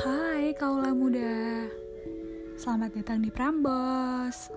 Hai kaulah muda. Selamat datang di Prambos.